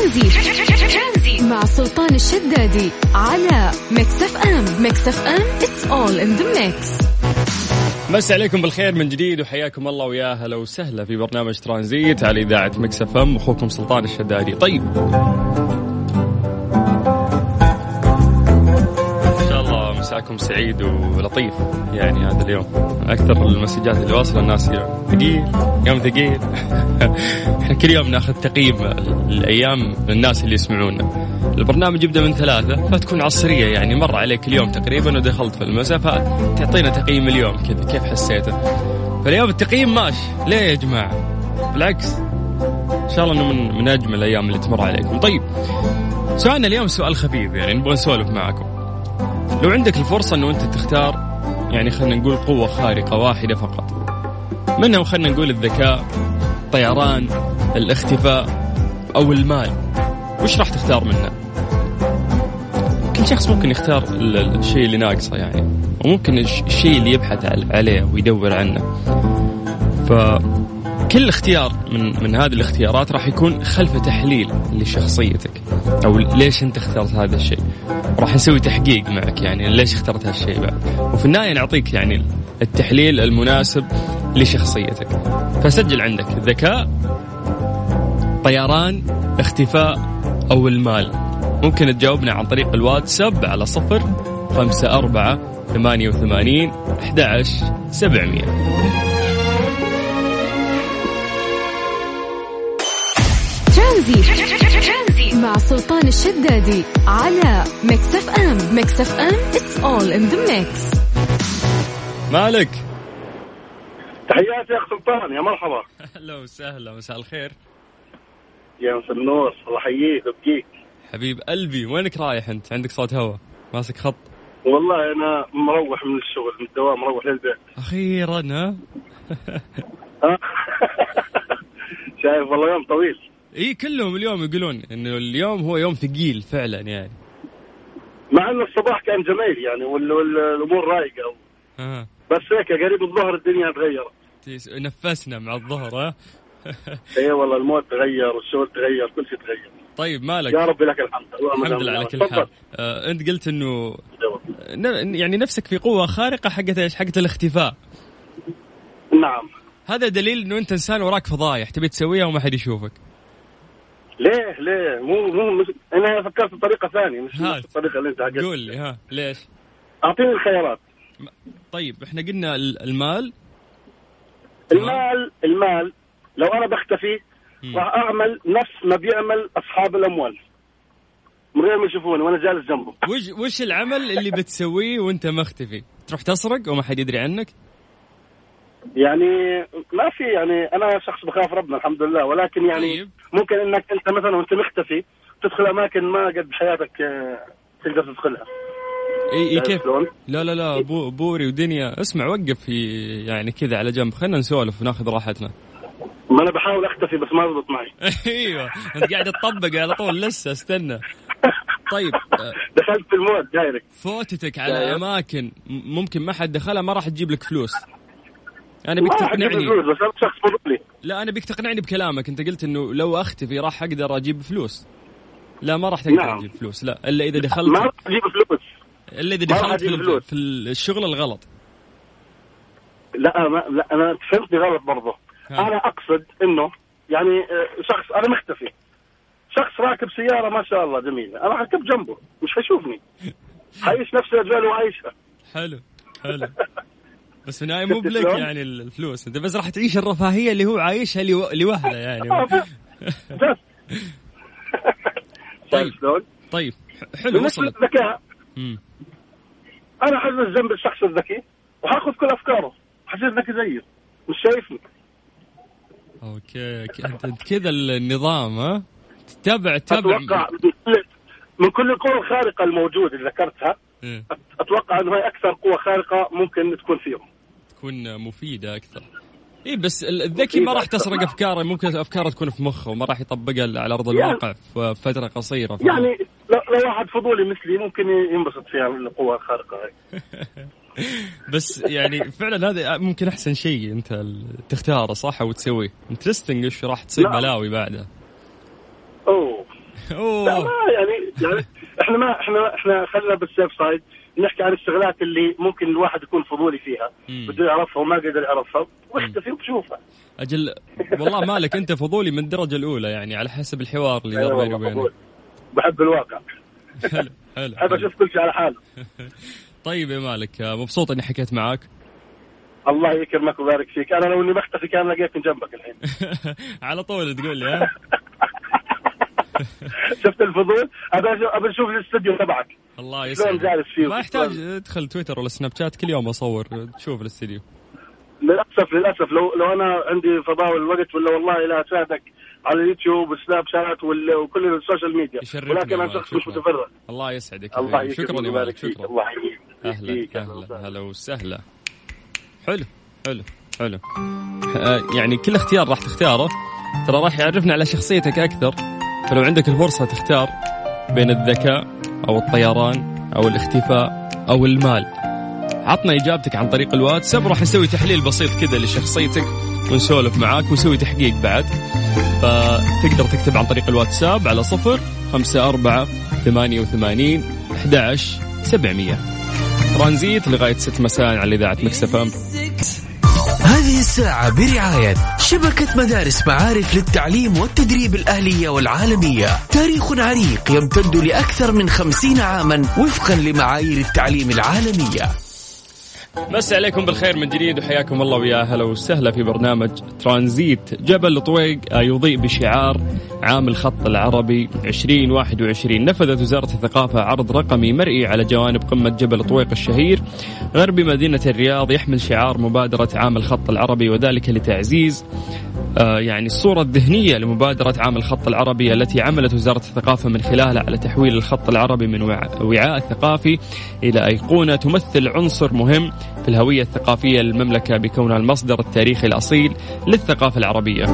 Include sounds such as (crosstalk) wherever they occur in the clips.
ترانزيت. مع سلطان الشدادي على Mix FM. Mix FM it's all in the mix مسا عليكم بالخير من جديد وحياكم الله ويا هلا وسهلا في برنامج ترانزيت على إذاعة Mix FM. أخوكم سلطان الشدادي. طيب. إن شاء الله مساكم سعيد ولطيف. يعني هذا اليوم. أكثر المسجات اللي واصلة الناس ثقيل يوم ثقيل. إحنا (laughs) كل يوم ناخذ تقييم الأيام للناس اللي يسمعونا. البرنامج يبدأ من ثلاثة فتكون عصرية يعني مر عليك اليوم تقريبا ودخلت في المساء فتعطينا تقييم اليوم كذا كيف حسيته. فاليوم التقييم ماشي. ليه يا جماعة؟ بالعكس. إن شاء الله إنه من, من أجمل الأيام اللي تمر عليكم. طيب. سؤالنا اليوم سؤال خفيف يعني نبغى نسولف معكم. لو عندك الفرصة إنه أنت تختار يعني خلينا نقول قوة خارقة واحدة فقط. منها خلينا نقول الذكاء الطيران الاختفاء أو المال. وش راح تختار منها كل شخص ممكن يختار الشيء اللي ناقصه يعني. وممكن الشيء اللي يبحث عليه ويدور عنه. فكل اختيار من من هذه الاختيارات راح يكون خلف تحليل لشخصيتك. أو ليش أنت اخترت هذا الشيء. راح نسوي تحقيق معك يعني ليش اخترت هالشيء بعد؟ وفي النهاية نعطيك يعني التحليل المناسب لشخصيتك. فسجل عندك ذكاء طيران اختفاء أو المال. ممكن تجاوبنا عن طريق الواتساب على صفر خمسة أربعة ثمانية وثمانين أحد عشر سبعمية. ترانزيت مع سلطان الشدادي على Mix FM Mix FM it's all in the mix. مالك؟ تحياتي يا اخ سلطان يا مرحبا. أهلا وسهلا مساء الخير. يا مساء النور الله يحييك ويبقيك. حبيب قلبي وينك رايح أنت؟ عندك صوت هوا؟ ماسك خط؟ والله أنا مروح من الشغل من الدوام مروح للبيت. أخيرا ها؟ (laughs) شايف والله يوم طويل. إي كلهم اليوم يقولون إنه اليوم هو يوم ثقيل فعلا يعني. مع إنه الصباح كان جميل يعني والأمور رايقة. آه. بس هيك قريب الظهر الدنيا تغيرت. نفسنا مع الظهر ها؟ (laughs) اي والله الموت تغير والشغل تغير كل شيء تغير. طيب مالك؟ يا ربي لك الحمد. الحمد لله على كل حال. آه أنت قلت إنه يعني نفسك في قوة خارقة حقت إيش؟ حقت الاختفاء. نعم. هذا دليل إنه أنت إنسان وراك فضايح تبي تسويها وما حد يشوفك. ليه ليه؟ مو مو مش... أنا فكرت بطريقه ثانية مش الطريقة اللي أنت قول لي ها ليش؟ أعطيني الخيارات. طيب إحنا قلنا المال. المال المال لو أنا بختفي راح أعمل نفس ما بيعمل أصحاب الأموال. من غير ما يشوفوني وأنا جالس جنبهم وش وش العمل اللي بتسويه وأنت مختفي؟ تروح تسرق وما حد يدري عنك؟ يعني ما في يعني أنا شخص بخاف ربنا الحمد لله ولكن يعني طيب. ممكن إنك أنت مثلا وأنت مختفي تدخل أماكن ما قد بحياتك آه، تقدر تدخلها. إي إي كيف؟ لا لا لا بو بوري ودنيا. اسمع وقف في يعني كذا على جنب. خلينا نسولف وناخذ راحتنا. ما أنا بحاول أختفي بس ما ضبط معي. (laughs) أيوه. أنت قاعد تطبق على طول لسه استنى. طيب دخلت في ال mood direct فوتتك على. أماكن ممكن ما حد دخلها ما راح تجيب لك فلوس. أنا أبيك تقنعني. فلوس بس أنا شخص فضولي لا أنا أبيك تقنعني بكلامك. أنت قلت إنه لو أختفي راح أقدر أجيب فلوس. لا ما راح تقدر نعم. تجيب فلوس. لا إلا إذا دخلت ما راح تجيب فلوس. إلا إذا دخلت في, في الشغل الغلط. لا ما لا أنا فهمتني غلط برضه. أنا أقصد إنه يعني آه، شخص أنا مختفي. شخص راكب سيارة ما شاء الله جميلة. أنا حركب جنبه مش حيشوفني. (laughs) حيعيش نفس الأجواء اللي عايشها. حلو حلو. (laughs) بس في النهاية مو بلك يعني الفلوس. أنت بس راح تعيش الرفاهية اللي هو عايشها لوهله يعني. (laughs) (laughs) طيب. طيب. حلو بالنسبة للذكاء أنا حجلس جنب الشخص الذكي وحاخذ كل أفكاره. حجلس ذكي زيه مش شايفني. أوكي انت كذا النظام ها؟ تتابع تتابع أتوقع من كل القوى الخارقة الموجودة اللي ذكرتها إيه؟ أتوقع إنه هي أكثر قوة خارقة ممكن تكون فيهم. تكون مفيدة أكثر. اي بس الذكي ما راح تسرق أفكاره. ممكن أفكاره تكون في مخه وما راح يطبقها على أرض يعني الواقع في فترة قصيرة. يعني لو واحد فضولي مثلي ممكن ينبسط فيها القوة الخارقة هاي. (laughs) بس يعني فعلا هذا ممكن أحسن شيء أنت تختاره صح؟ وتسويه interesting إيش راح تصير نعم. بلاوي بعدها أوه. لا ما يعني يعني إحنا ما إحنا إحنا خلينا بال safe side نحكي عن الشغلات اللي ممكن الواحد يكون فضولي فيها. بده يعرفها وما قدر يعرفها. واختفي وبشوفها أجل والله مالك أنت فضولي من الدرجة الأولى يعني على حسب الحوار اللي دار بيني وبينك. بحب الواقع. حلو حلو أشوف كل شيء على حاله. (laughs) طيب يا مالك مبسوط إني حكيت معاك الله يكرمك ويبارك فيك. أنا لو إني بختفي كان لقيتني جنبك الحين. (laughs) على طول تقول لي ها؟ (laughs) شفت الفضول؟ ابى ابى أشوف الاستوديو تبعك. الله يسعدك. جالس فيه ما يحتاج ادخل تويتر ولا سناب شات كل يوم اصور تشوف الاستديو. للأسف للأسف. لو لو أنا عندي فضاء والوقت ولا والله لا اساعدك على اليوتيوب والسناب شات وكل ال social media. ولكن أنا شخص مش متفرغ. الله يسعدك. الله شكرا يبارك فيك. الله أهلا أهلا. هلا وسهلا. حلو حلو حلو. آه، يعني كل اختيار راح تختاره. ترى راح يعرفنا على شخصيتك أكثر. فلو عندك الفرصة تختار. بين الذكاء أو الطيران أو الاختفاء أو المال. عطنا إجابتك عن طريق الواتساب راح نسوي تحليل بسيط كذا لشخصيتك ونسولف معاك ونسوي تحقيق بعد. فتقدر تكتب عن طريق الواتساب على صفر خمسة أربعة ثمانية وثمانين أحد سبعمية. ترانزيت لغاية ست مساء على إذاعة مكسفة هذه الساعة برعاية شبكة مدارس معارف للتعليم والتدريب الأهلية والعالمية. تاريخ عريق يمتد لأكثر من خمسين عاما وفقا لمعايير التعليم العالمية. مسي عليكم بالخير من جديد وحياكم الله ويا هلا وسهلا في برنامج ترانزيت. جبل طويق يضيء بشعار عام الخط العربي 2021 نفذت وزارة الثقافة عرض رقمي مرئي على جوانب قمة جبل طويق الشهير. غرب مدينة الرياض يحمل شعار مبادرة عام الخط العربي وذلك لتعزيز آه، يعني الصورة الذهنية لمبادرة عام الخط العربي التي عملت وزارة الثقافة من خلالها على تحويل الخط العربي من وعاء ثقافي إلى أيقونة تمثل عنصر مهم في الهوية الثقافية للمملكة بكونها المصدر التاريخي الأصيل للثقافة العربية.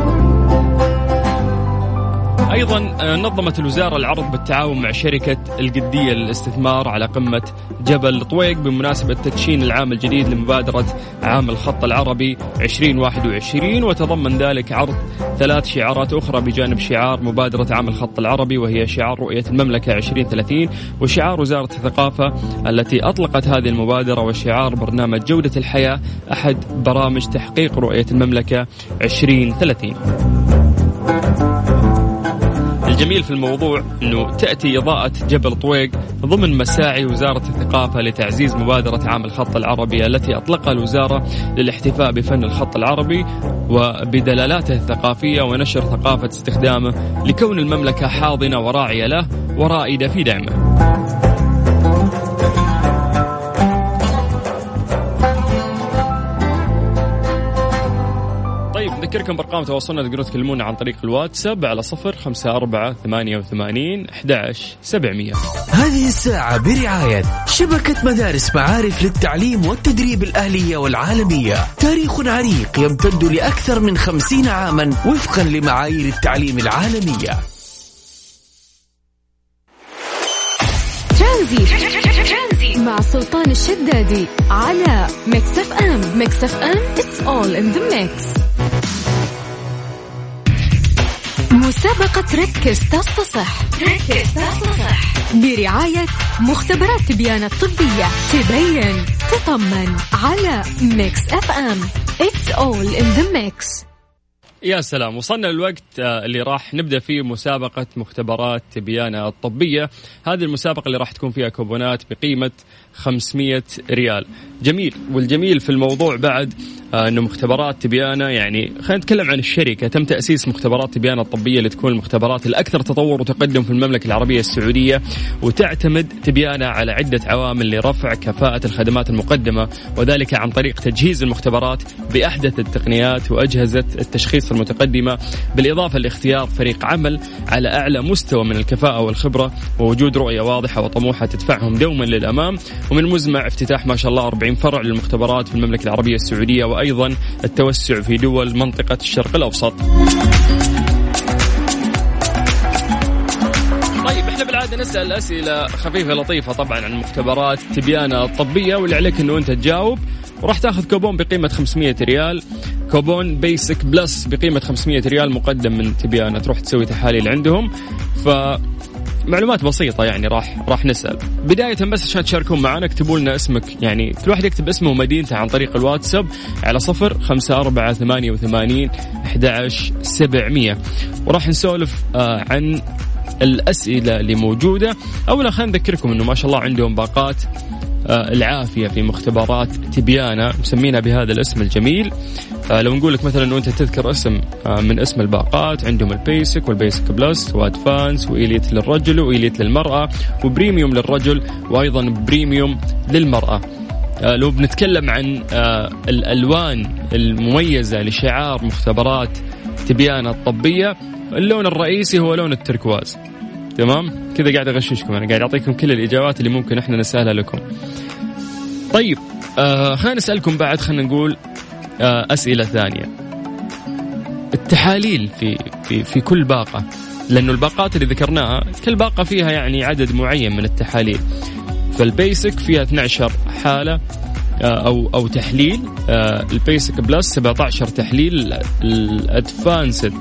أيضا آه، نظمت الوزارة العرض بالتعاون مع شركة القدية للاستثمار على قمة جبل طويق بمناسبة تدشين العام الجديد لمبادرة عام الخط العربي 2021 وتضمن ذلك عرض ثلاث شعارات أخرى بجانب شعار مبادرة عام الخط العربي وهي شعار رؤية المملكة 2030 وشعار وزارة الثقافة التي أطلقت هذه المبادرة وشعار برنامج جودة الحياة أحد برامج تحقيق رؤية المملكة 2030. الجميل في الموضوع إنه تأتي إضاءة جبل طويق ضمن مساعي وزارة الثقافة لتعزيز مبادرة عام الخط العربي التي أطلقها الوزارة للاحتفاء بفن الخط العربي وبدلالاته الثقافية ونشر ثقافة استخدامه لكون المملكة حاضنة وراعية له ورائدة في دعمه. نذكركم بأرقام تواصلنا. تقدرون تكلمونا عن طريق الواتساب على صفر خمسة أربعة ثمانية وثمانين أحداش سبعمية. هذه الساعة برعاية شبكة مدارس معارف للتعليم والتدريب الأهلية والعالمية. تاريخ عريق يمتد لأكثر من خمسين عاما وفقا لمعايير التعليم العالمية. ترانزيت. مع سلطان الشدادي على Mix FM. Mix FM it's all in the mix. مسابقة ركز تصح ركز تصح برعاية مختبرات تبيانة الطبية. تبين تطمن على Mix FM. It's all in the mix. يا سلام. وصلنا الوقت آه، اللي راح نبدأ فيه مسابقة مختبرات تبيانة الطبية. هذه المسابقة اللي راح تكون فيها كوبونات بقيمة 500 ريال. جميل. والجميل في الموضوع بعد إنه مختبرات تبيانه يعني خلينا نتكلم عن الشركة. تم تأسيس مختبرات تبيانه الطبية اللي تكون المختبرات الأكثر تطور وتقدم في المملكة العربية السعودية وتعتمد تبيانه على عدة عوامل لرفع كفاءة الخدمات المقدمة وذلك عن طريق تجهيز المختبرات بأحدث التقنيات وأجهزة التشخيص المتقدمة بالإضافة لاختيار فريق عمل على أعلى مستوى من الكفاءة والخبرة ووجود رؤية واضحة وطموحة تدفعهم دوما للأمام ومن المزمع افتتاح ما شاء الله 40 فرع للمختبرات في المملكة العربية السعودية وأيضا التوسع في دول منطقة الشرق الأوسط. طيب بالعادة نسأل أسئلة خفيفة لطيفة طبعا عن مختبرات تبيانه الطبية واللي عليك إنه أنت تجاوب. وراح تاخذ كوبون بقيمة 500 ريال. كوبون Basic Plus بقيمة 500 ريال مقدم من تبيانة تروح تسوي تحاليل عندهم. ف معلومات بسيطة يعني راح راح نسأل. بداية بس عشان تشاركون معنا اكتبوا لنا اسمك. يعني كل واحد يكتب اسمه ومدينته عن طريق الواتساب على صفر خمسة أربعة ثمانية وثمانين أحد سبعمية. وراح نسولف آه عن الأسئلة اللي موجودة. أولا خلينا نذكركم أنه ما شاء الله عندهم باقات. آه، العافية في مختبرات تبيانة مسمينها بهذا الاسم الجميل. آه، لو نقول لك مثلا إنه أنت تذكر اسم آه، من اسم الباقات عندهم البيسك والبيسك بلس وادفانس وايليت للرجل وايليت للمرأة وبريميوم للرجل وأيضا بريميوم للمرأة. لو بنتكلم عن الألوان المميزة لشعار مختبرات تبيانة الطبية اللون الرئيسي هو لون التركواز. تمام؟ كذا قاعد أغششكم أنا قاعد أعطيكم كل الإجابات اللي ممكن إحنا نسألها لكم. طيب آه خلينا نسألكم بعد خلينا نقول آه أسئلة ثانية. التحاليل في في في كل باقة لأنه الباقات اللي ذكرناها كل باقة فيها يعني عدد معين من التحاليل. فال Basic فيها 12 حالة آه، أو أو تحليل. آه، ال Basic Plus 17 تحليل ال Advanced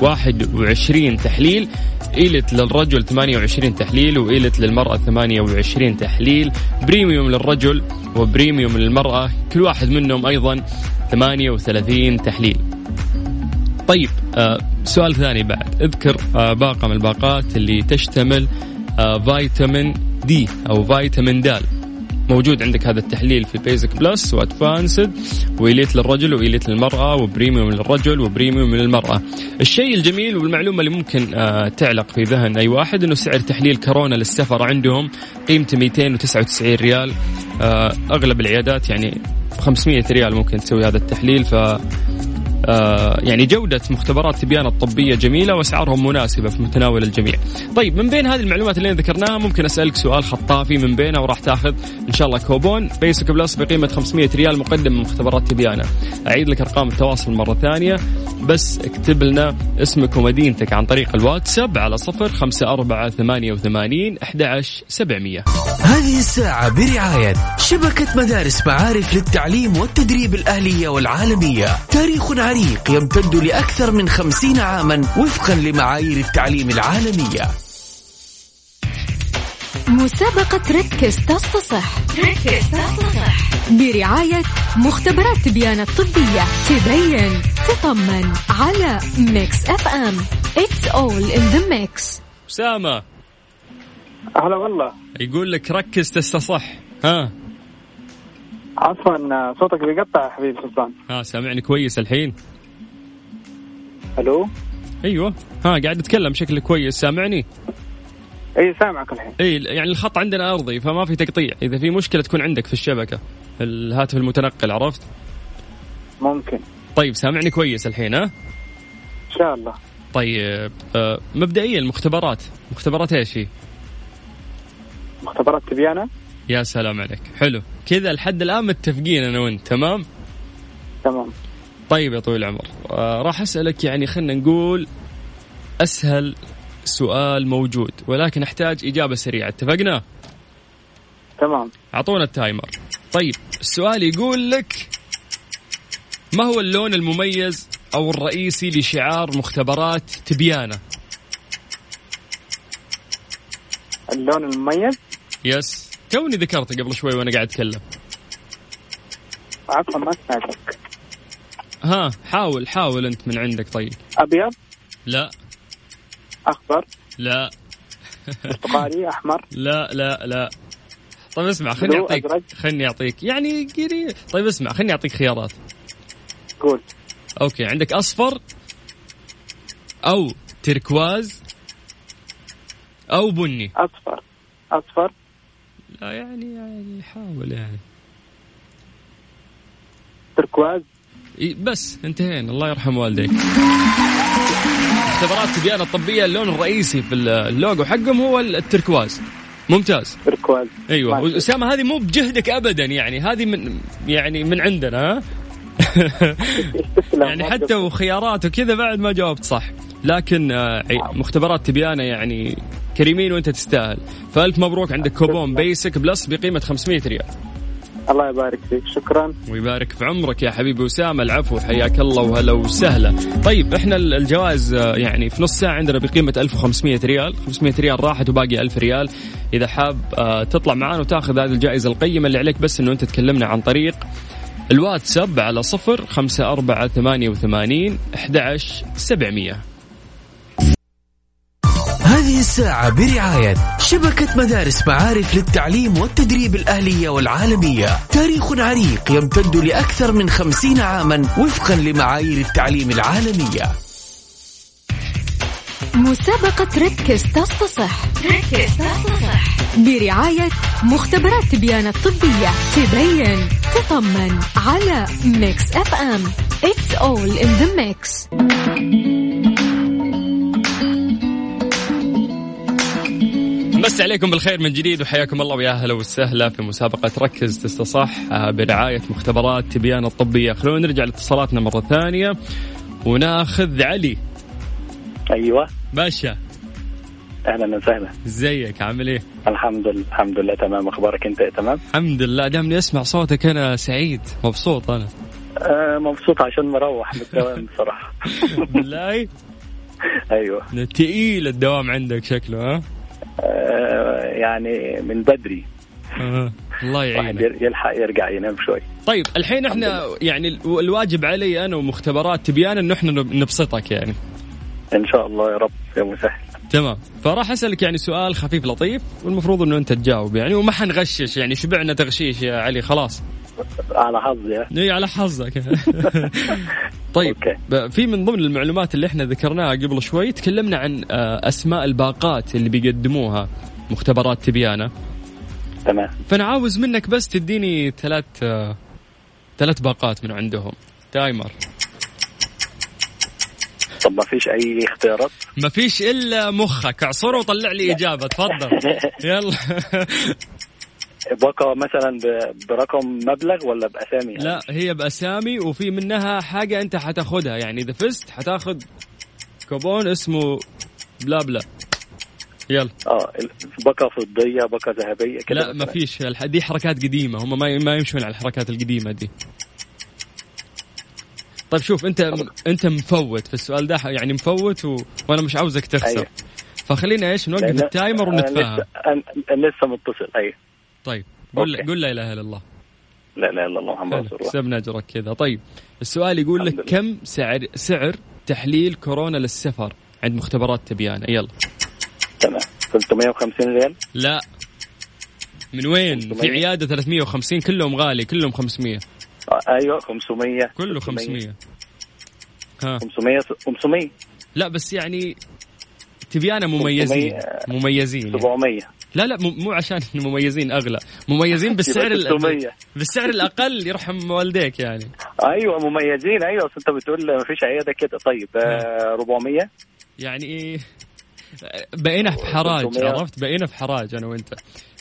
21 تحليل Elite للرجل 28 تحليل و Elite للمرأة 28 تحليل. Premium للرجل و Premium للمرأة كل واحد منهم أيضا 38 تحليل. طيب آه سؤال ثاني بعد. اذكر آه باقة من الباقات اللي تشتمل آه فيتامين D أو فيتامين دال. موجود عندك هذا التحليل في Basic Plus و Advanced وإليت للرجل وإليت للمرأة وبريميوم للرجل وبريميوم للمرأة. الشيء الجميل والمعلومة اللي ممكن آه تعلق في ذهن أي واحد أنه سعر تحليل كورونا للسفر عندهم قيمته 299 ريال. آه أغلب العيادات يعني 500 ريال ممكن تسوي هذا التحليل ف يعني جودة مختبرات تبيان الطبية جميلة وأسعارهم مناسبة في متناول الجميع. طيب من بين هذه المعلومات اللي ذكرناها ممكن أسألك سؤال خطافي من بينها وراح تاخذ إن شاء الله كوبون. Basic Plus بقيمة 500 ريال مقدم من مختبرات تبيانة أعيد لك أرقام التواصل مرة ثانية. بس اكتب لنا اسمك ومدينتك عن طريق الواتساب على صفر خمسة أربعة ثمانية وثمانين أحد سبعمية. هذه الساعة برعاية شبكة مدارس معارف للتعليم والتدريب الأهلية والعالمية. تاريخ عريق يمتد لأكثر من خمسين عاما وفقا لمعايير التعليم العالمية. مسابقة ركز تصح ركز تصح برعاية مختبرات تبيانة الطبية تبين تطمن على Mix FM It's all in the mix. أسامة هلا والله. يقول لك ركز تصح. ها. عفوا صوتك بيقطع يا حبيبي سلطان. ها سامعني كويس الحين؟ ألو؟ أيوه. ها قاعد اتكلم بشكل كويس سامعني؟ إي سامعك الحين. إي يعني الخط عندنا أرضي فما في تقطيع. إذا في مشكلة تكون عندك في الشبكة الهاتف المتنقل عرفت؟ ممكن. طيب سامعني كويس الحين ها؟ إن شاء الله. طيب آه مبدئيا المختبرات مختبرات إيش هي؟ مختبرات تبيانة؟ يا سلام عليك. حلو. كذا لحد الآن متفقين أنا وأنت. تمام؟ تمام. طيب يا طويل العمر. آه راح أسألك يعني خلينا نقول أسهل سؤال موجود ولكن أحتاج إجابة سريعة. اتفقنا؟ تمام. أعطونا ال timer. طيب السؤال يقول لك ما هو اللون المميز أو الرئيسي لشعار مختبرات تبيانة؟ اللون المميز؟ yes. توني ذكرته قبل شوي وأنا قاعد أتكلم. عفوا ما سمعتك ها حاول حاول أنت من عندك طيب. أبيض؟ لا. أخضر؟ لا. برتقالي؟ (laughs) أحمر؟ لا لا لا. طيب اسمع خليني اعطيك خليني أعطيك. يعني قريب. طيب اسمع خليني أعطيك خيارات. قول. أوكي عندك أصفر أو تركواز أو بني. أصفر. أصفر؟ لا يعني يعني حاول يعني. تركواز؟ بس انتهينا. الله يرحم والديك. اختبارات تبيان الطبية اللون الرئيسي في اللوجو حقهم هو التركواز. ممتاز. تركواز. أيوه. أسامة هذه مو بجهدك ابدا يعني. هذه من يعني من عندنا ها؟ يعني حتى وخيارات وكذا بعد ما جاوبت صح. لكن آه، مختبرات تبيانه يعني كريمين وانت تستاهل. فألف مبروك عندك كوبون basic plus بقيمة 500 ريال. الله يبارك فيك. شكرا. ويبارك في عمرك يا حبيبي أسامة العفو حياك الله وهلا وسهلا. طيب إحنا الجوائز آه، يعني في نص ساعة عندنا بقيمة 1500 ريال. 500 ريال راحت وباقي 1000 ريال. إذا حاب آه، تطلع معنا وتأخذ هذه الجائزة القيمة اللي عليك بس إنه أنت تكلمنا عن طريق الواتساب على صفر خمسة أربعة ثمانية وثمانين أحد سبعمية. هذه الساعة برعاية شبكة مدارس معارف للتعليم والتدريب الأهلية والعالمية. تاريخ عريق يمتد لأكثر من خمسين عاما وفقا لمعايير التعليم العالمية. مسابقة ركز تصفح ركز تصفح برعاية مختبرات تبيان الطبية. تبين تطمن على Mix FM It's all in the mix. مس عليكم بالخير من جديد وحياكم الله ويا أهلا وسهلا في مسابقة ركز تستصح آه، برعاية مختبرات تبيان الطبية. خلونا نرجع لاتصالاتنا مرة ثانية وناخذ علي. أيوه. باشا. أهلا وسهلا. إزيك؟ عامل إيه؟ الحمد لله الحمد لله تمام. أخبارك أنت؟ تمام. الحمد لله. دامني أسمع صوتك أنا سعيد. مبسوط أنا. آه مبسوط عشان مروح من الدوام بصراحة. (laughs) بالله. أيوه. تقيل الدوام عندك شكله ها؟ آه يعني من بدري. الله يعينك. يلحق يرجع ينام شوي. طيب الحين إحنا يعني ال- الواجب علي أنا ومختبرات تبيان إنه إحنا نب- نبسطك يعني. إن شاء الله يا رب يا مسهل تمام. فراح أسألك يعني سؤال خفيف لطيف والمفروض إنه أنت تجاوب يعني وما حنغشش يعني شبعنا تغشيش يا علي خلاص. على حظي. اي على حظك. (laughs) طيب أوكي. في من ضمن المعلومات اللي إحنا ذكرناها قبل شوي تكلمنا عن آه، أسماء الباقات اللي بيقدموها مختبرات تبيانه تمام. فأنا عاوز منك بس تديني ثلاث آه، ثلاث باقات من عندهم. timer طب ما فيش أي اختيارات؟ ما فيش إلا مخك. اعصره وطلع لي إجابة. تفضل. (laughs) يلا. (laughs) بقى مثلا برقم مبلغ ولا بأسامي يعني؟ لا هي بأسامي وفي منها حاجة أنت حتاخدها. يعني اذا فزت حتاخذ كوبون اسمه بلا بلا. يلا. آه بقى فضية بقى ذهبية كده لا ما. فيش دي حركات قديمة. هم ما ما يمشون على الحركات القديمة دي. طيب شوف أنت أنت مفوت في السؤال ده. يعني مفوت و... وأنا مش عاوزك تخسر. أيوة. فخلينا إيش نوقف ال timer ونتفاهم. أنا لسه متصل. أيوه. طيب قول أوكي. قول لا إله إلا الله. لا لا إلا الله محمد رسول الله. كسبنا أجرك كذا. طيب السؤال يقول لك. كم سعر سعر تحليل كورونا للسفر؟ عند مختبرات تبيانه يلا. تمام. 350 ريال؟ لا. من وين؟ 500. في عيادة 350 كلهم غالي كلهم 500 آه، أيوه 500 كله 500 ها. 500 500 لا بس يعني تبيانة مميزين 500. مميزين يعني. 700 لا لا مو عشان (laughs) مميزين أغلى. مميزين بالسعر يبقى ال- 600. بالسعر الأقل يرحم والديك يعني. أيوه مميزين أيوه اصل أنت بتقول ما فيش عيادة كده. طيب آه 400 يعني بقينا في حراج 300. عرفت؟ بقينا في حراج أنا وأنت.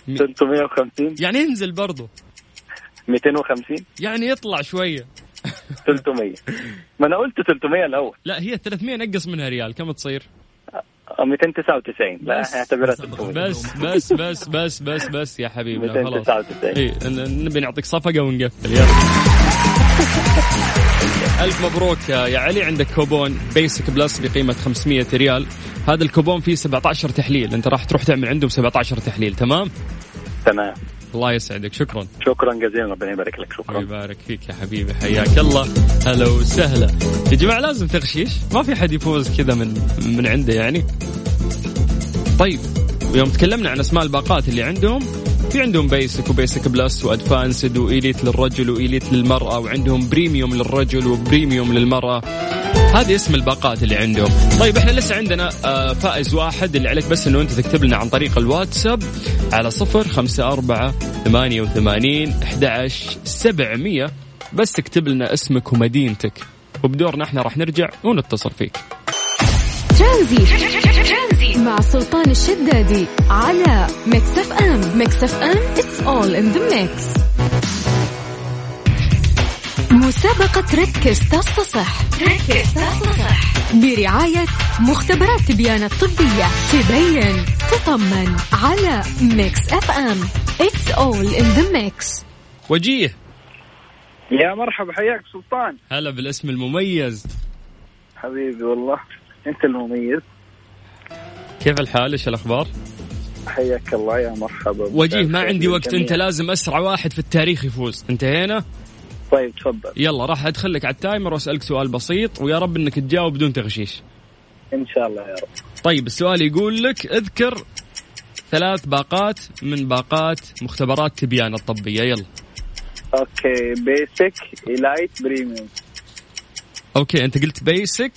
م- 350 يعني انزل برضو. 250 يعني يطلع شوية. 300 ما أنا قلت 300 الأول. لا هي 300 نقص منها ريال. كم تصير؟ آه، 299 لا بس. اعتبرها 300 بس بس بس بس بس بس يا خلاص. 299 اي نبي نعطيك صفقة ونقفل يلا. (laughs) ألف مبروك يا علي. عندك كوبون basic plus بقيمة 500 ريال. هذا الكوبون فيه 17 تحليل. أنت راح تروح تعمل عندهم 17 تحليل تمام؟ تمام. الله يسعدك. شكرا. شكرا جزيلا. ربنا يبارك لك. شكرا. ويبارك فيك يا حبيبي. حياك الله. هلا وسهلا. يا جماعة لازم تغشيش. ما في حد يفوز كذا من من عنده يعني. طيب. يوم تكلمنا عن أسماء الباقات اللي عندهم في عندهم بيسك وبيسك بلس وادفانسد وايليت للرجل وايليت للمرأة وعندهم premium للرجل و premium للمرأة. هذه اسم الباقات اللي عندهم. طيب إحنا لسه عندنا آه، فائز واحد اللي عليك بس إنه أنت تكتب لنا عن طريق الواتساب على صفر خمسة أربعة ثمانية وثمانين أحد سبعمية. بس تكتب لنا اسمك ومدينتك. وبدورنا إحنا راح نرجع ونتصل فيك. مع سلطان الشدادي على Mix FM Mix FM it's all in the mix. مسابقة ركز تصفح ركز تصفح برعاية مختبرات تبيان الطبية. تبين تطمن على Mix FM it's all in the mix. وجيه. يا مرحبا حياك سلطان. هلا بالاسم المميز. حبيبي والله أنت المميز. كيف الحال؟ إيش الأخبار؟ حياك الله يا مرحبا. وجيه ما عندي وقت أنت لازم أسرع واحد في التاريخ يفوز. انتهينا؟ طيب تفضل. يلا راح ادخل لك على ال timer وأسألك سؤال بسيط ويا رب إنك تجاوب بدون تغشيش. إن شاء الله يا رب. طيب السؤال يقول لك اذكر ثلاث باقات من باقات مختبرات تبيان الطبية. يلا. أوكي basic elite premium أوكي أنت قلت basic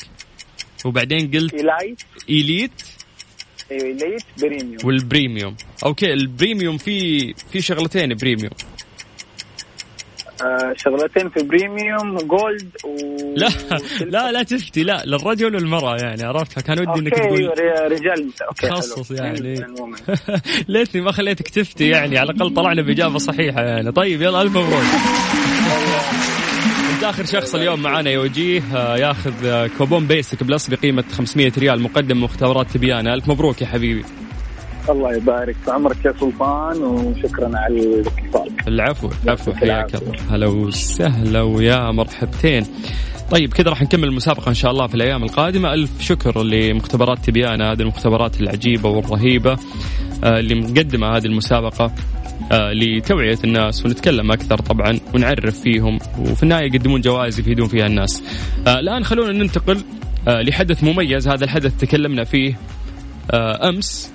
وبعدين قلت elite elite أيوه elite premium؟ وال premium. أوكي ال premium في في شغلتين premium. آه شغلتين في premium gold و لا لا لا تفتي لا للرجل والمرأة يعني عرفت كان ودي إنك تقول رجال أوكي حلو. خصص يعني. (laughs) ليتني ما خليتك تفتي يعني على الأقل طلعنا بإجابة صحيحة يعني. طيب يلا ألف مبروك. (laughs) انت آخر شخص اليوم معانا يا وجيه آه، ياخذ آه، كوبون basic plus بقيمة 500 ريال مقدم مختبرات تبيانه ألف مبروك يا حبيبي. الله يبارك. في عمرك يا سلطان وشكرا على الاتصال. العفو العفو حياك الله. هلا وسهلا ويا مرحبتين. طيب كذا راح نكمل المسابقة إن شاء الله في الأيام القادمة. ألف شكر لمختبرات تبيانة هذه المختبرات العجيبة والرهيبة آه، اللي مقدمة هذه المسابقة. لتوعية الناس ونتكلم أكثر طبعا ونعرف فيهم وفي النهاية يقدمون جوائز يفيدون فيها الناس. آه، الآن خلونا ننتقل آه، لحدث مميز هذا الحدث تكلمنا فيه. آه، أمس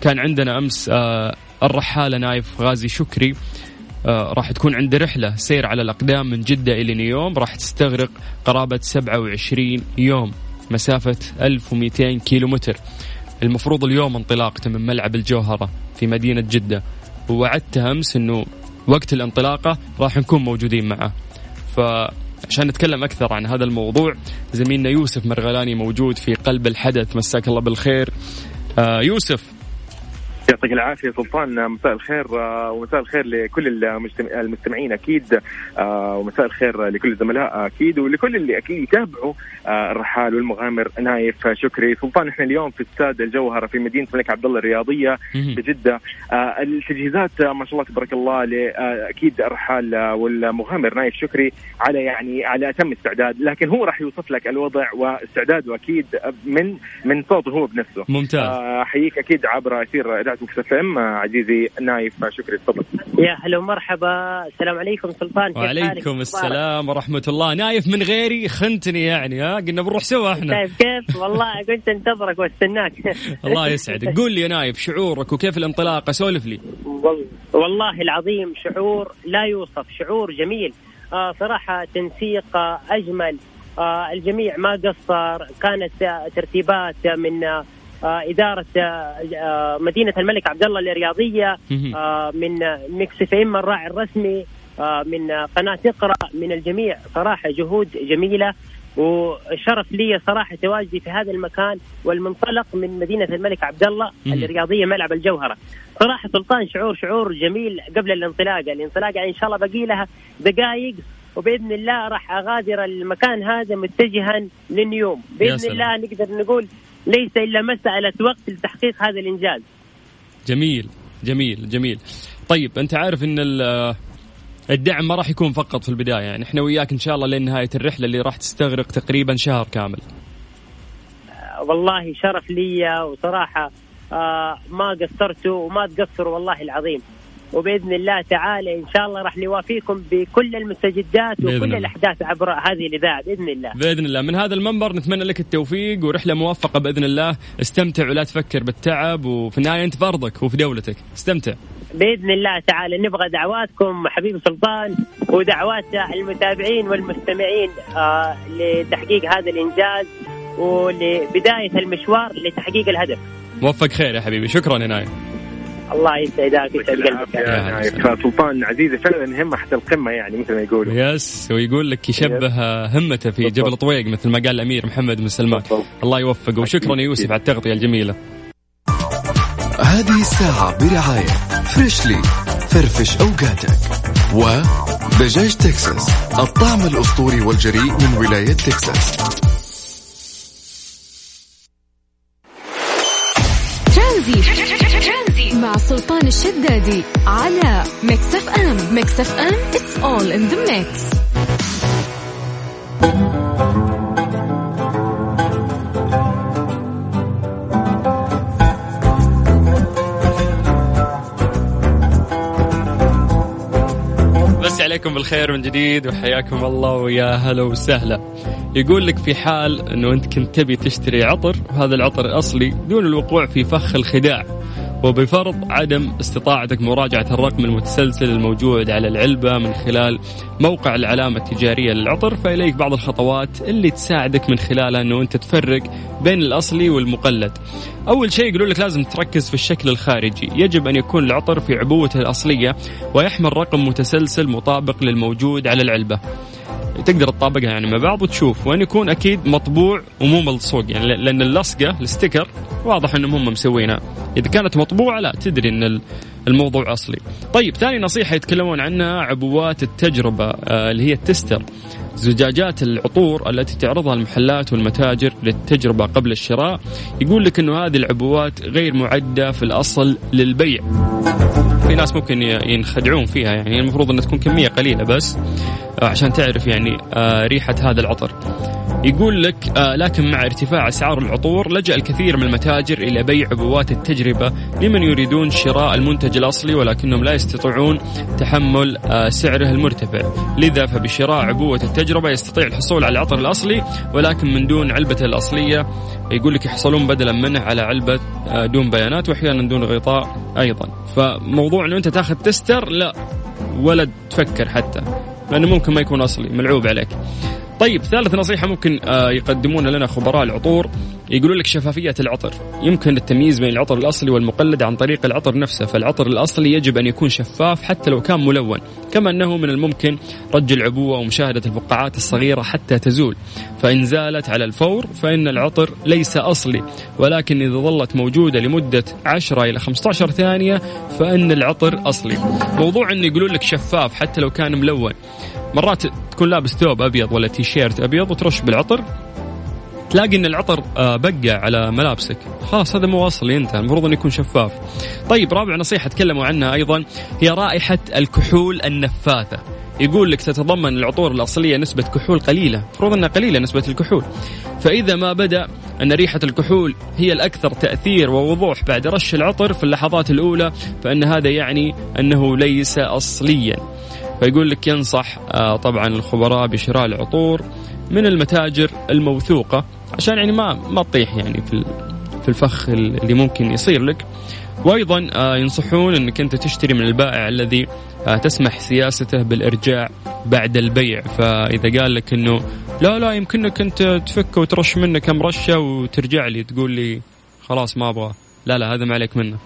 كان عندنا أمس آه، الرحالة نايف غازي شكري آه، راح تكون عنده رحلة سير على الأقدام من جدة إلى نيوم راح تستغرق قرابة 27 يوم مسافة 1200 كيلو متر المفروض اليوم انطلاقته من ملعب الجوهرة في مدينة جدة. ووعدته أمس أنه وقت الانطلاقة راح نكون موجودين معه. فعشان نتكلم أكثر عن هذا الموضوع زميلنا يوسف مرغلاني موجود في قلب الحدث. مساك الله بالخير. آه يوسف يعطيك العافية سلطان. مساء الخير آه، ومساء الخير لكل المستمعين أكيد آه، ومساء الخير لكل الزملاء أكيد ولكل اللي أكيد يتابعوا آه، الرحال والمغامر. نايف شكري. سلطان إحنا اليوم في استاد الجوهرة في مدينة الملك عبد الله الرياضية مهم. في جدة. آه، التجهيزات ما شاء الله تبارك الله أكيد الرحال والمغامر. نايف شكري. على يعني على أتم استعداد لكن هو راح يوصف لك الوضع واستعداده أكيد من من صوته هو بنفسه. ممتاز. أحييك أكيد عبر أثير إذاعة ميكس إف إم عزيزي نايف شكري تفضل. يا هلا ومرحبا. السلام عليكم سلطان كيف حالك؟ وعليكم السلام ورحمة الله. نايف من غيري خنتني يعني ها؟ قلنا بنروح سوا إحنا. طيب كيف؟ والله كنت انتظرك واستناك. (laughs) الله يسعدك. قول لي يا نايف شعورك وكيف الانطلاقة سولف لي. وال- والله العظيم شعور لا يوصف شعور جميل. آه صراحة تنسيق آه أجمل. آه الجميع ما قصر كانت آه ترتيبات من آه إدارة آه آه مدينة الملك عبد الله. آه من ميكس إف إم الراعي الرسمي من قناة اقرأ من الجميع صراحة جهود جميلة وشرف لي صراحة تواجدي في هذا المكان والمنطلق من مدينة الملك عبد الله مم. الرياضية ملعب الجوهرة صراحة سلطان شعور شعور جميل قبل الانطلاقة الانطلاقة يعني إن شاء الله باقي لها دقائق وبإذن الله راح أغادر المكان هذا متجها للنيوم سلام. الله نقدر نقول ليس إلا مسألة وقت لتحقيق هذا الإنجاز. جميل جميل جميل. طيب أنت عارف إن ال- الدعم ما راح يكون فقط في البداية يعني إحنا وياك إن شاء الله لين نهاية الرحلة اللي راح تستغرق تقريبا شهر كامل. والله شرف لي وصراحة آه ما قصرتوا وما تقصروا والله العظيم. وبإذن الله تعالى إن شاء الله راح نوافيكم بكل المستجدات وكل الله. الأحداث عبر هذه الإذاعة بإذن الله. بإذن الله. من هذا المنبر نتمنى لك التوفيق ورحلة موفقة بإذن الله. استمتع ولا تفكر بالتعب وفي النهاية أنت في أرضك وفي دولتك. استمتع. بإذن الله تعالى نبغى دعواتكم حبيب سلطان ودعوات المتابعين والمستمعين آه لتحقيق هذا الإنجاز ولبداية المشوار لتحقيق الهدف. موفق خير يا حبيبي. شكرا يا نايف الله يسعدك ويسعد قلبك. يا. سلطان عزيزي فعلا همه حتى القمة يعني مثل ما يقولوا. yes ويقول لك يشبه همته في جبل طويق مثل ما قال الأمير محمد بن سلمان. الله يوفقه. وشكرا يا يوسف على التغطية الجميلة. هذه الساعة برعاية فريشلي فرفش أوقاتك. ودجاج تكساس الطعم الأسطوري والجريء من ولاية تكساس. ترانزيت مع سلطان الشدادي على ميكس اف ام ميكس اف ام all in the mix. بس عليكم بالخير من جديد وحياكم الله ويا هلا وسهلا. يقول لك في حال إنه أنت كنت تبي تشتري عطر وهذا العطر اصلي دون الوقوع في فخ الخداع. وبفرض عدم استطاعتك مراجعة الرقم المتسلسل الموجود على العلبة من خلال موقع العلامة التجارية للعطر فإليك بعض الخطوات اللي تساعدك من خلالها أنه أنت تفرق بين الأصلي والمقلد. أول شيء يقولون لك لازم تركز في الشكل الخارجي. يجب أن يكون العطر في عبوته الأصلية ويحمل رقم متسلسل مطابق للموجود على العلبة. تقدر تطابقها يعني مع بعض وتشوف وان يكون أكيد مطبوع ومو ملصوق يعني لأن اللصقة الستيكر واضح إنهم هم مسوينها. إذا كانت مطبوعة لا تدري إن الموضوع أصلي. طيب ثاني نصيحة يتكلمون عنها عبوات التجربة آه، اللي هي التستر. زجاجات العطور التي تعرضها المحلات والمتاجر للتجربة قبل الشراء يقول لك إنه هذه العبوات غير معدة في الأصل للبيع. في ناس ممكن ينخدعون فيها يعني المفروض إنها تكون كمية قليلة بس آه، عشان تعرف يعني آه، ريحة هذا العطر. يقول لك آه لكن مع ارتفاع أسعار العطور لجأ الكثير من المتاجر إلى بيع عبوات التجربة لمن يريدون شراء المنتج الأصلي ولكنهم لا يستطيعون تحمل آه سعره المرتفع، لذا فبشراء عبوه التجربة يستطيع الحصول على العطر الأصلي ولكن من دون علبته الأصلية يقول لك يحصلون بدلا منه على علبة آه دون بيانات واحيانا دون غطاء أيضا، فموضوع انه أنت تاخذ تستر لا ولا تفكر حتى لأنه ممكن ما يكون أصلي ملعوب عليك. طيب ثالث نصيحة ممكن آه، يقدمونها لنا خبراء العطور. يقولون لك شفافية العطر. يمكن التمييز بين العطر الأصلي والمقلد عن طريق العطر نفسه فالعطر الأصلي يجب أن يكون شفاف حتى لو كان ملون كما أنه من الممكن رج العبوة ومشاهدة الفقاعات الصغيرة حتى تزول. فإن زالت على الفور فإن العطر ليس أصلي ولكن إذا ظلت موجودة لمدة 10 إلى 15 ثانية فإن العطر أصلي. موضوع أن يقولون لك شفاف حتى لو كان ملون. مرات تكون لابس ثوب أبيض ولا تي شيرت أبيض وترش بالعطر تلاقي إن العطر آه، بقع على ملابسك. خلاص هذا مو اصلي انت المفروض إنه يكون شفاف. طيب رابع نصيحة تكلموا عنها أيضا هي رائحة الكحول النفاثة. يقول لك تتضمن العطور الأصلية نسبة كحول قليلة المفروض إنها قليلة نسبة الكحول. فإذا ما بدأ أن ريحة الكحول هي الأكثر تأثير ووضوح بعد رش العطر في اللحظات الأولى فإن هذا يعني أنه ليس اصليا. فيقول لك ينصح آه، طبعا الخبراء بشراء العطور من المتاجر الموثوقة عشان يعني ما ما تطيح يعني في في الفخ اللي ممكن يصير لك. وأيضا آه، ينصحون إنك أنت تشتري من البائع الذي آه، تسمح سياسته بالإرجاع بعد البيع. فإذا قال لك إنه لا لا يمكنك أنت تفك وترش منه كم رشة وترجع لي تقول لي خلاص ما أبغى لا لا هذا ما عليك منه.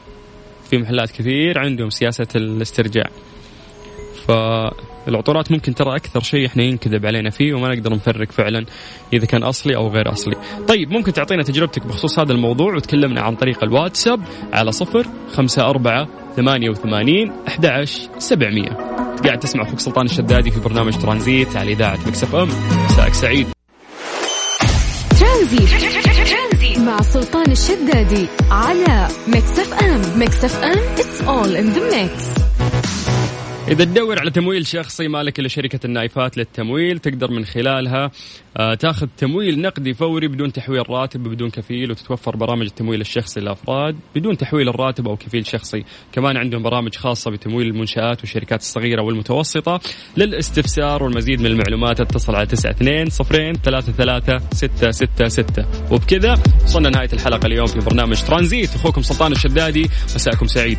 في محلات كثير عندهم سياسة الاسترجاع. فالعطورات ممكن ترى أكثر شيء إحنا ينكذب علينا فيه وما نقدر نفرق فعلا إذا كان أصلي أو غير أصلي. طيب ممكن تعطينا تجربتك بخصوص هذا الموضوع وتكلمنا عن طريق الواتساب على صفر خمسة أربعة ثمانية وثمانين أحد سبعمية. قاعد تسمع أخوك سلطان الشدادي في برنامج ترانزيت على إذاعة مكسف أم. مساءك سعيد. ترانزيت. مع سلطان الشدادي على ميكس اف ام. ميكس اف ام it's all in the mix. إذا تدور على تمويل شخصي مالك إلا شركة النايفات للتمويل تقدر من خلالها آه، تاخذ تمويل نقدي فوري بدون تحويل راتب بدون كفيل وتتوفر برامج التمويل الشخصي للأفراد بدون تحويل الراتب أو كفيل شخصي. كمان عندهم برامج خاصة بتمويل المنشآت والشركات الصغيرة والمتوسطة للاستفسار والمزيد من المعلومات. اتصل على 92 صفرين ثلاثة ثلاثة ستة ستة ستة. وبكذا وصلنا نهاية الحلقة اليوم في برنامج ترانزيت. أخوكم سلطان الشدادي مساءكم سعيد.